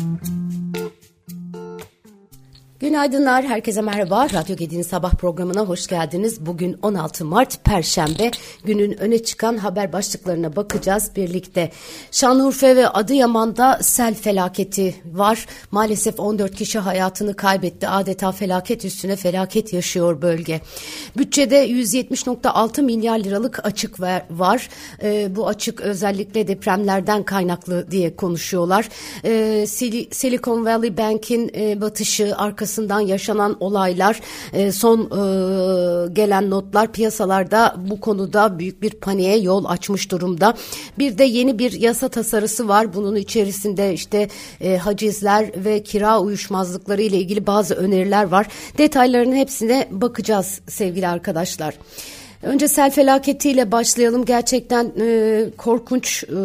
Mm-hmm. Günaydınlar, herkese merhaba. Radyo Gedi'nin sabah programına hoş geldiniz. Bugün 16 Mart Perşembe. Günün öne çıkan haber başlıklarına bakacağız birlikte. Şanlıurfa ve Adıyaman'da sel felaketi var. Maalesef 14 kişi hayatını kaybetti. Adeta felaket üstüne felaket yaşıyor bölge. Bütçede 170.6 milyar liralık açık var. E, bu açık özellikle depremlerden kaynaklı diye konuşuyorlar. E, Silicon Valley Bank'in e, batışı arkasında arkasından yaşanan olaylar, e, son e, gelen notlar piyasalarda bu konuda büyük bir paniğe yol açmış durumda. Bir de yeni bir yasa tasarısı var. Bunun içerisinde işte e, hacizler ve kira uyuşmazlıkları ile ilgili bazı öneriler var. Detaylarının hepsine bakacağız sevgili arkadaşlar. Önce sel felaketiyle başlayalım. Gerçekten e, korkunç e,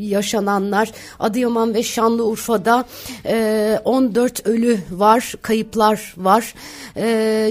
yaşananlar. Adıyaman ve Şanlıurfa'da e, 14 ölü var, kayıplar var. E,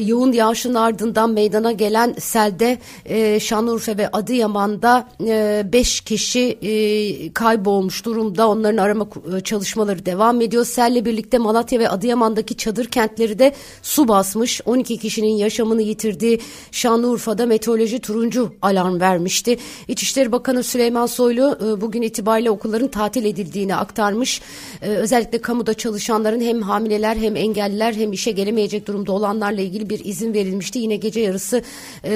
yoğun yağışın ardından meydana gelen selde e, Şanlıurfa ve Adıyaman'da 5 e, kişi e, kaybolmuş durumda. Onların arama e, çalışmaları devam ediyor. Selle birlikte Malatya ve Adıyaman'daki çadır kentleri de su basmış. 12 kişinin yaşamını yitirdiği Şanlıurfa Urfa'da meteoroloji turuncu alarm vermişti. İçişleri Bakanı Süleyman Soylu e, bugün itibariyle okulların tatil edildiğini aktarmış. E, özellikle kamuda çalışanların hem hamileler hem engelliler hem işe gelemeyecek durumda olanlarla ilgili bir izin verilmişti. Yine gece yarısı e,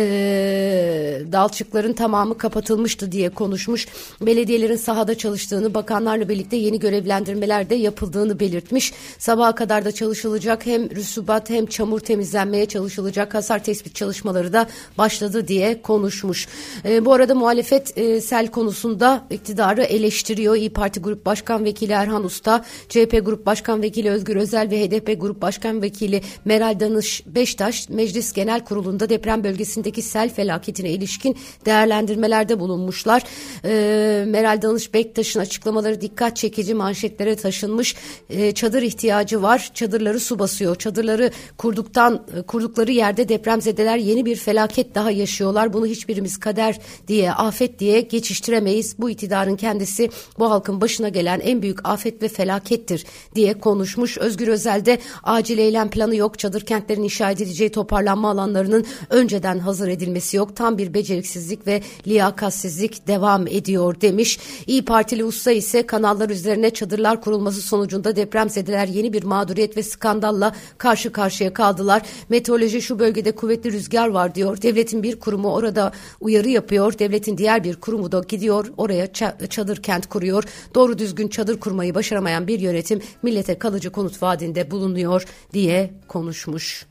dalçıkların tamamı kapatılmıştı diye konuşmuş. Belediyelerin sahada çalıştığını, bakanlarla birlikte yeni görevlendirmeler de yapıldığını belirtmiş. Sabaha kadar da çalışılacak hem rüsubat hem çamur temizlenmeye çalışılacak. Hasar tespit çalışmaları da başladı diye konuşmuş. E, bu arada muhalefet e, sel konusunda iktidarı eleştiriyor. İyi Parti Grup Başkan Vekili Erhan Usta, CHP Grup Başkan Vekili Özgür Özel ve HDP Grup Başkan Vekili Meral Danış Beştaş Meclis Genel Kurulu'nda deprem bölgesindeki sel felaketine ilişkin değerlendirmelerde bulunmuşlar. E, Meral Danış Bektaş'ın açıklamaları dikkat çekici manşetlere taşınmış. E, çadır ihtiyacı var. Çadırları su basıyor. Çadırları kurduktan kurdukları yerde depremzedeler yeni bir felaket felaket daha yaşıyorlar. Bunu hiçbirimiz kader diye, afet diye geçiştiremeyiz. Bu iktidarın kendisi bu halkın başına gelen en büyük afet ve felakettir diye konuşmuş. Özgür Özel'de acil eylem planı yok. Çadır kentlerin inşa edileceği toparlanma alanlarının önceden hazır edilmesi yok. Tam bir beceriksizlik ve liyakatsizlik devam ediyor demiş. İyi Partili usta ise kanallar üzerine çadırlar kurulması sonucunda depremzedeler yeni bir mağduriyet ve skandalla karşı karşıya kaldılar. Meteoroloji şu bölgede kuvvetli rüzgar var diyor. Devletin bir kurumu orada uyarı yapıyor. Devletin diğer bir kurumu da gidiyor oraya çadır kent kuruyor. Doğru düzgün çadır kurmayı başaramayan bir yönetim millete kalıcı konut vaadinde bulunuyor diye konuşmuş.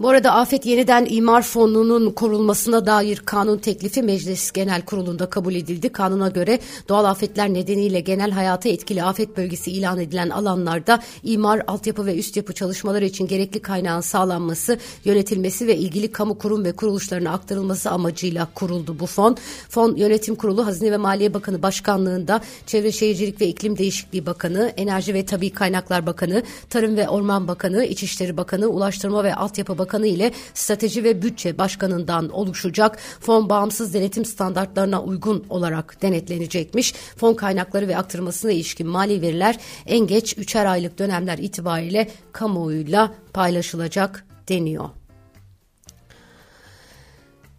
Bu arada Afet Yeniden İmar Fonu'nun kurulmasına dair kanun teklifi Meclis Genel Kurulu'nda kabul edildi. Kanuna göre doğal afetler nedeniyle genel hayata etkili afet bölgesi ilan edilen alanlarda imar, altyapı ve üst yapı çalışmaları için gerekli kaynağın sağlanması, yönetilmesi ve ilgili kamu kurum ve kuruluşlarına aktarılması amacıyla kuruldu bu fon. Fon Yönetim Kurulu Hazine ve Maliye Bakanı Başkanlığında Çevre Şehircilik ve İklim Değişikliği Bakanı, Enerji ve Tabi Kaynaklar Bakanı, Tarım ve Orman Bakanı, İçişleri Bakanı, Ulaştırma ve Altyapı Bakanı Bakanı ile Strateji ve Bütçe Başkanı'ndan oluşacak. Fon bağımsız denetim standartlarına uygun olarak denetlenecekmiş. Fon kaynakları ve aktarılmasına ilişkin mali veriler en geç 3'er aylık dönemler itibariyle kamuoyuyla paylaşılacak deniyor.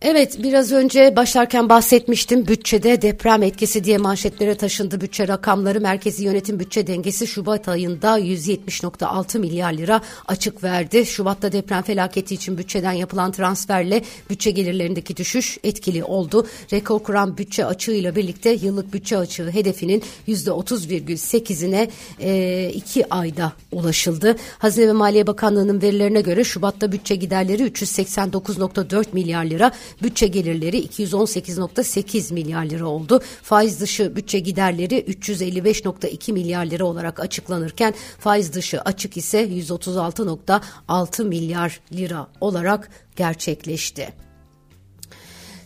Evet biraz önce başlarken bahsetmiştim bütçede deprem etkisi diye manşetlere taşındı bütçe rakamları merkezi yönetim bütçe dengesi Şubat ayında 170.6 milyar lira açık verdi. Şubat'ta deprem felaketi için bütçeden yapılan transferle bütçe gelirlerindeki düşüş etkili oldu. Rekor kuran bütçe açığıyla birlikte yıllık bütçe açığı hedefinin %30,8'ine e, iki ayda ulaşıldı. Hazine ve Maliye Bakanlığı'nın verilerine göre Şubat'ta bütçe giderleri 389.4 milyar lira Bütçe gelirleri 218.8 milyar lira oldu. Faiz dışı bütçe giderleri 355.2 milyar lira olarak açıklanırken faiz dışı açık ise 136.6 milyar lira olarak gerçekleşti.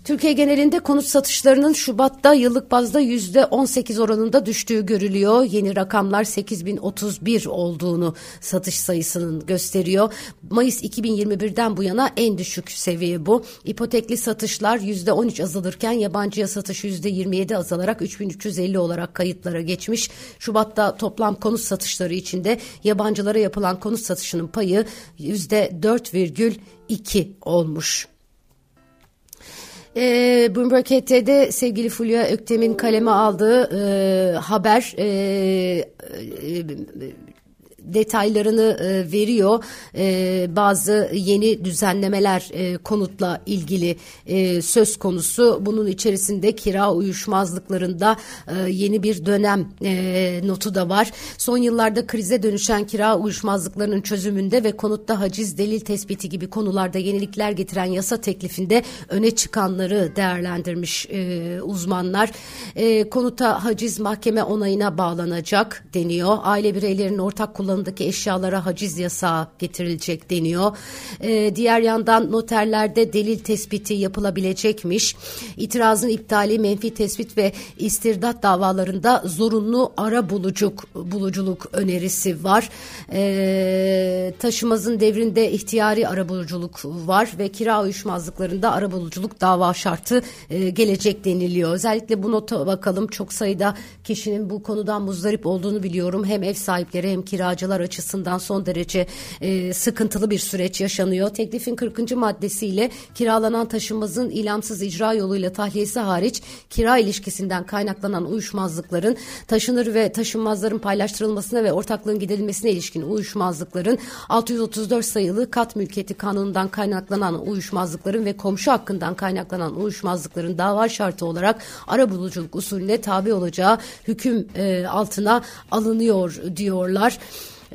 Türkiye genelinde konut satışlarının Şubat'ta yıllık bazda %18 oranında düştüğü görülüyor. Yeni rakamlar 8031 olduğunu satış sayısının gösteriyor. Mayıs 2021'den bu yana en düşük seviye bu. İpotekli satışlar %13 azalırken yabancıya satış %27 azalarak 3350 olarak kayıtlara geçmiş. Şubat'ta toplam konut satışları içinde yabancılara yapılan konut satışının payı %4,2 olmuş. E, Bloomberg HT'de sevgili Fulya Öktem'in kaleme aldığı e, haber e, e, detaylarını e, veriyor. E, bazı yeni düzenlemeler e, konutla ilgili e, söz konusu. Bunun içerisinde kira uyuşmazlıklarında e, yeni bir dönem e, notu da var. Son yıllarda krize dönüşen kira uyuşmazlıklarının çözümünde ve konutta haciz delil tespiti gibi konularda yenilikler getiren yasa teklifinde öne çıkanları değerlendirmiş e, uzmanlar. E, konuta haciz mahkeme onayına bağlanacak deniyor. Aile bireylerinin ortak kullanımı alanındaki eşyalara haciz yasağı getirilecek deniyor. E, diğer yandan noterlerde delil tespiti yapılabilecekmiş. İtirazın iptali, menfi tespit ve istirdat davalarında zorunlu ara bulucuk, buluculuk önerisi var. E, taşımazın devrinde ihtiyari ara buluculuk var ve kira uyuşmazlıklarında ara buluculuk dava şartı e, gelecek deniliyor. Özellikle bu nota bakalım çok sayıda kişinin bu konudan muzdarip olduğunu biliyorum. Hem ev sahipleri hem kiracılar kiracılar açısından son derece e, sıkıntılı bir süreç yaşanıyor. Teklifin 40. maddesiyle kiralanan taşınmazın ilamsız icra yoluyla tahliyesi hariç kira ilişkisinden kaynaklanan uyuşmazlıkların taşınır ve taşınmazların paylaştırılmasına ve ortaklığın giderilmesine ilişkin uyuşmazlıkların 634 sayılı kat mülkiyeti kanunundan kaynaklanan uyuşmazlıkların ve komşu hakkından kaynaklanan uyuşmazlıkların dava şartı olarak ara buluculuk usulüne tabi olacağı hüküm e, altına alınıyor diyorlar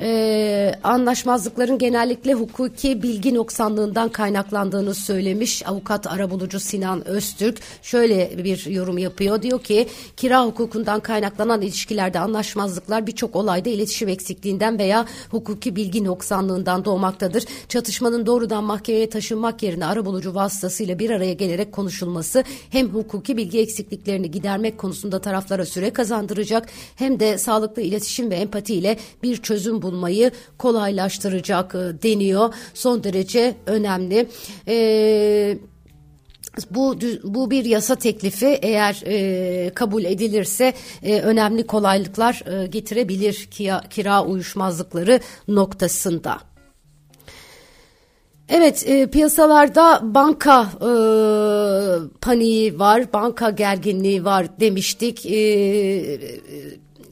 e, anlaşmazlıkların genellikle hukuki bilgi noksanlığından kaynaklandığını söylemiş avukat arabulucu Sinan Öztürk şöyle bir yorum yapıyor diyor ki kira hukukundan kaynaklanan ilişkilerde anlaşmazlıklar birçok olayda iletişim eksikliğinden veya hukuki bilgi noksanlığından doğmaktadır. Çatışmanın doğrudan mahkemeye taşınmak yerine arabulucu vasıtasıyla bir araya gelerek konuşulması hem hukuki bilgi eksikliklerini gidermek konusunda taraflara süre kazandıracak hem de sağlıklı iletişim ve empati ile bir çözüm bulmayı kolaylaştıracak e, deniyor. Son derece önemli. Eee bu bu bir yasa teklifi eğer e, kabul edilirse e, önemli kolaylıklar e, getirebilir kira, kira uyuşmazlıkları noktasında. Evet e, piyasalarda banka e, paniği var, banka gerginliği var demiştik. E,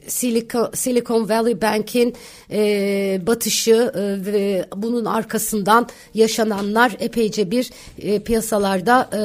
Silicon, Silicon Valley Bank'in e, batışı e, ve bunun arkasından yaşananlar epeyce bir e, piyasalarda e,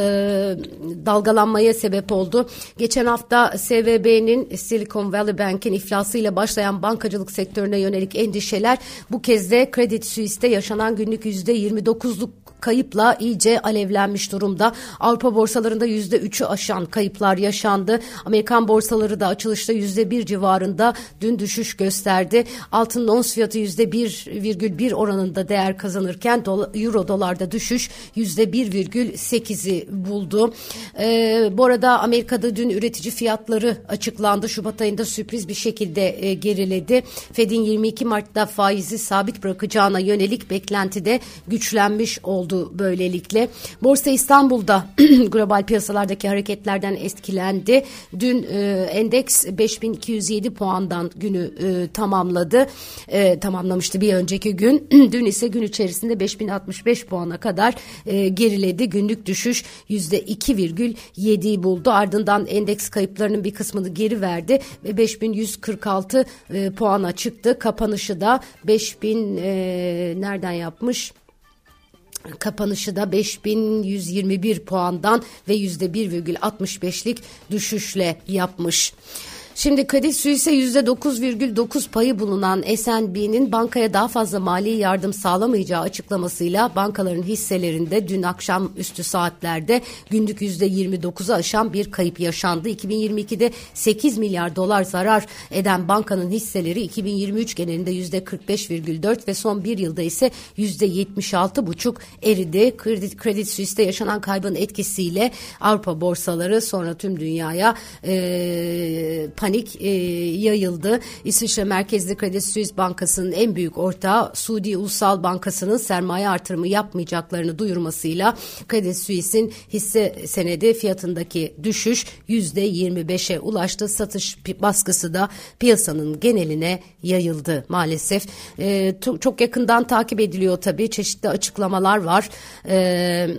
dalgalanmaya sebep oldu. Geçen hafta SVB'nin Silicon Valley Bank'in iflasıyla başlayan bankacılık sektörüne yönelik endişeler bu kez de Credit Suisse'te yaşanan günlük %29'luk kayıpla iyice alevlenmiş durumda. Avrupa borsalarında yüzde üçü aşan kayıplar yaşandı. Amerikan borsaları da açılışta yüzde bir civarında dün düşüş gösterdi. Altının ons fiyatı yüzde bir virgül bir oranında değer kazanırken euro dolarda düşüş yüzde bir virgül sekizi buldu. Ee, bu arada Amerika'da dün üretici fiyatları açıklandı. Şubat ayında sürpriz bir şekilde e, geriledi. Fed'in 22 Mart'ta faizi sabit bırakacağına yönelik beklenti de güçlenmiş oldu oldu böylelikle. Borsa İstanbul'da global piyasalardaki hareketlerden etkilendi. Dün e, endeks 5207 puandan günü e, tamamladı. E, tamamlamıştı bir önceki gün. Dün ise gün içerisinde 5065 puana kadar e, geriledi. Günlük düşüş %2,7'yi buldu. Ardından endeks kayıplarının bir kısmını geri verdi ve 5146 e, puana çıktı. Kapanışı da 5000 e, nereden yapmış? Kapanışı da 5121 puandan ve %1,65'lik düşüşle yapmış. Şimdi Credit Suisse %9,9 payı bulunan S&P'nin bankaya daha fazla mali yardım sağlamayacağı açıklamasıyla bankaların hisselerinde dün akşam üstü saatlerde günlük %29'u aşan bir kayıp yaşandı. 2022'de 8 milyar dolar zarar eden bankanın hisseleri 2023 genelinde %45,4 ve son bir yılda ise %76,5 eridi. Credit Suisse'de yaşanan kaybın etkisiyle Avrupa borsaları sonra tüm dünyaya e, panik e, yayıldı. İsviçre merkezli Credit Suisse Bankası'nın en büyük ortağı Suudi Ulusal Bankası'nın sermaye artırımı yapmayacaklarını duyurmasıyla Credit Suisse'in hisse senedi fiyatındaki düşüş %25'e ulaştı. Satış baskısı da piyasanın geneline yayıldı maalesef. E, çok yakından takip ediliyor tabii. Çeşitli açıklamalar var. Eee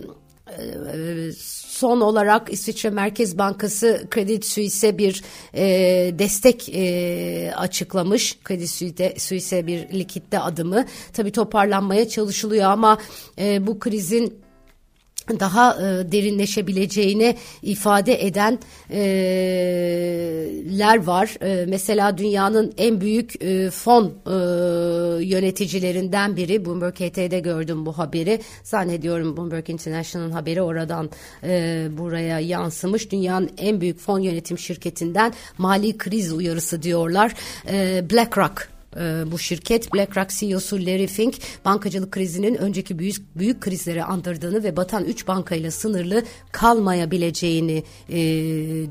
son olarak İsviçre Merkez Bankası Credit Suisse bir e, destek e, açıklamış. Credit Suisse, Suisse bir likitte adımı. Tabii toparlanmaya çalışılıyor ama e, bu krizin daha e, derinleşebileceğini ifade edenler e, var. E, mesela dünyanın en büyük e, fon e, yöneticilerinden biri Bloomberg HT'de gördüm bu haberi. Zannediyorum Bloomberg International'ın haberi oradan e, buraya yansımış. Dünyanın en büyük fon yönetim şirketinden mali kriz uyarısı diyorlar. E, BlackRock e, bu şirket BlackRock CEO'su Larry Fink bankacılık krizinin önceki büyük büyük krizleri andırdığını ve batan 3 bankayla sınırlı kalmayabileceğini e,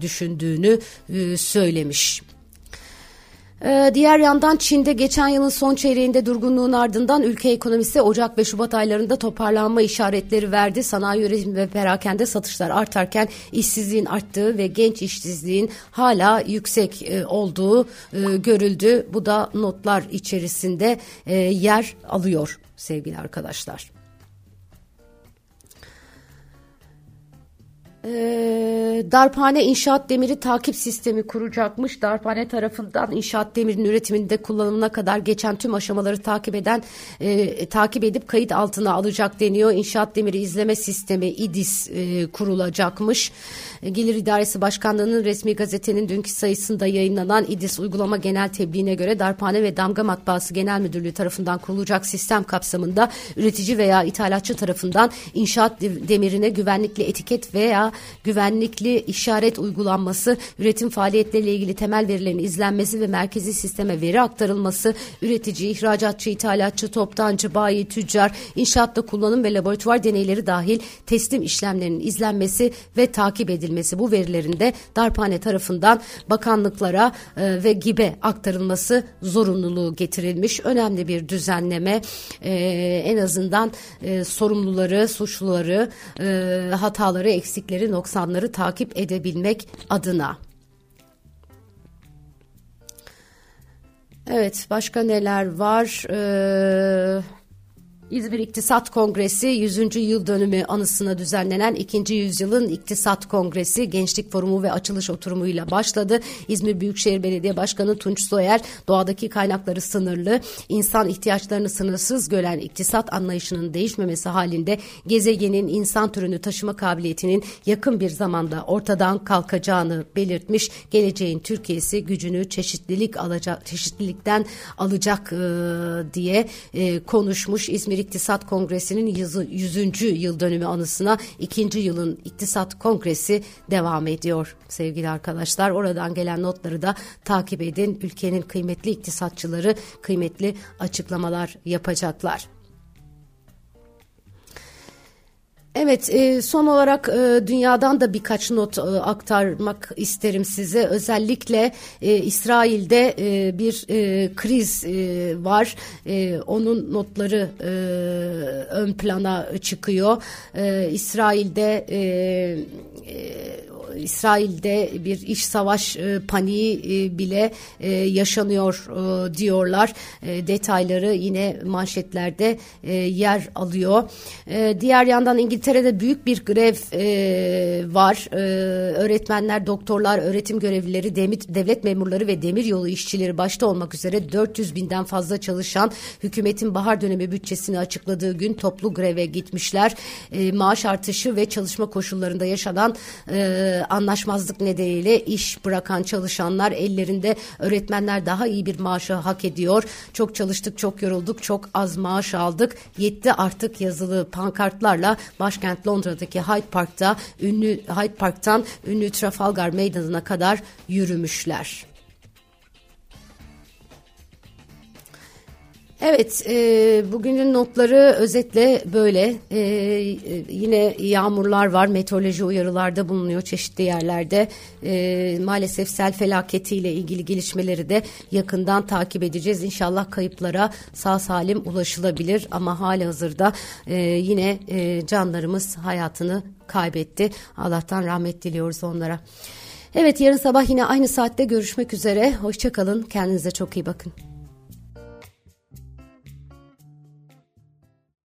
düşündüğünü e, söylemiş. Ee, diğer yandan Çin'de geçen yılın son çeyreğinde durgunluğun ardından ülke ekonomisi Ocak ve Şubat aylarında toparlanma işaretleri verdi. Sanayi üretim ve perakende satışlar artarken işsizliğin arttığı ve genç işsizliğin hala yüksek e, olduğu e, görüldü. Bu da notlar içerisinde e, yer alıyor sevgili arkadaşlar. Ee, Darphane İnşaat Demiri takip sistemi kuracakmış. Darphane tarafından inşaat demirinin üretiminde kullanımına kadar geçen tüm aşamaları takip eden e, takip edip kayıt altına alacak deniyor. İnşaat Demiri izleme sistemi İDIS e, kurulacakmış. E, Gelir İdaresi Başkanlığı'nın resmi gazetenin dünkü sayısında yayınlanan İDIS uygulama genel tebliğine göre Darphane ve Damga Matbaası Genel Müdürlüğü tarafından kurulacak sistem kapsamında üretici veya ithalatçı tarafından inşaat demirine güvenlikli etiket veya güvenlikli işaret uygulanması, üretim faaliyetleriyle ilgili temel verilerin izlenmesi ve merkezi sisteme veri aktarılması, üretici, ihracatçı, ithalatçı, toptancı, bayi, tüccar, inşaatta kullanım ve laboratuvar deneyleri dahil teslim işlemlerinin izlenmesi ve takip edilmesi bu verilerin de darphane tarafından bakanlıklara e, ve GİB'e aktarılması zorunluluğu getirilmiş. Önemli bir düzenleme e, en azından e, sorumluları, suçluları, e, hataları, eksikleri noksanları takip edebilmek adına. Evet başka neler var? Ee, İzmir İktisat Kongresi 100. yıl dönümü anısına düzenlenen 2. yüzyılın İktisat Kongresi Gençlik Forumu ve açılış oturumuyla başladı. İzmir Büyükşehir Belediye Başkanı Tunç Soyer doğadaki kaynakları sınırlı, insan ihtiyaçlarını sınırsız gören iktisat anlayışının değişmemesi halinde gezegenin insan türünü taşıma kabiliyetinin yakın bir zamanda ortadan kalkacağını belirtmiş. Geleceğin Türkiye'si gücünü çeşitlilik alacak, çeşitlilikten alacak e, diye e, konuşmuş. İzmir İzmir İktisat Kongresi'nin 100. yıl dönümü anısına ikinci yılın İktisat Kongresi devam ediyor sevgili arkadaşlar. Oradan gelen notları da takip edin. Ülkenin kıymetli iktisatçıları kıymetli açıklamalar yapacaklar. Evet, e, son olarak e, dünyadan da birkaç not e, aktarmak isterim size. Özellikle İsrail'de bir kriz var. Onun notları ön plana çıkıyor. İsrail'de İsrail'de bir iş savaş e, paniği e, bile e, yaşanıyor e, diyorlar. E, detayları yine manşetlerde e, yer alıyor. E, diğer yandan İngiltere'de büyük bir grev e, var. E, öğretmenler, doktorlar, öğretim görevlileri, demir, devlet memurları ve demir yolu işçileri başta olmak üzere 400 binden fazla çalışan hükümetin bahar dönemi bütçesini açıkladığı gün toplu greve gitmişler. E, maaş artışı ve çalışma koşullarında yaşanan e, anlaşmazlık nedeniyle iş bırakan çalışanlar ellerinde öğretmenler daha iyi bir maaşı hak ediyor. Çok çalıştık, çok yorulduk, çok az maaş aldık. Yetti artık yazılı pankartlarla başkent Londra'daki Hyde Park'ta ünlü Hyde Park'tan ünlü Trafalgar Meydanı'na kadar yürümüşler. Evet, e, bugünün notları özetle böyle. E, yine yağmurlar var, meteoroloji uyarılarda bulunuyor çeşitli yerlerde. E, maalesef sel felaketiyle ilgili gelişmeleri de yakından takip edeceğiz. İnşallah kayıplara sağ salim ulaşılabilir ama hali hazırda e, yine e, canlarımız hayatını kaybetti. Allah'tan rahmet diliyoruz onlara. Evet yarın sabah yine aynı saatte görüşmek üzere. Hoşçakalın, kendinize çok iyi bakın.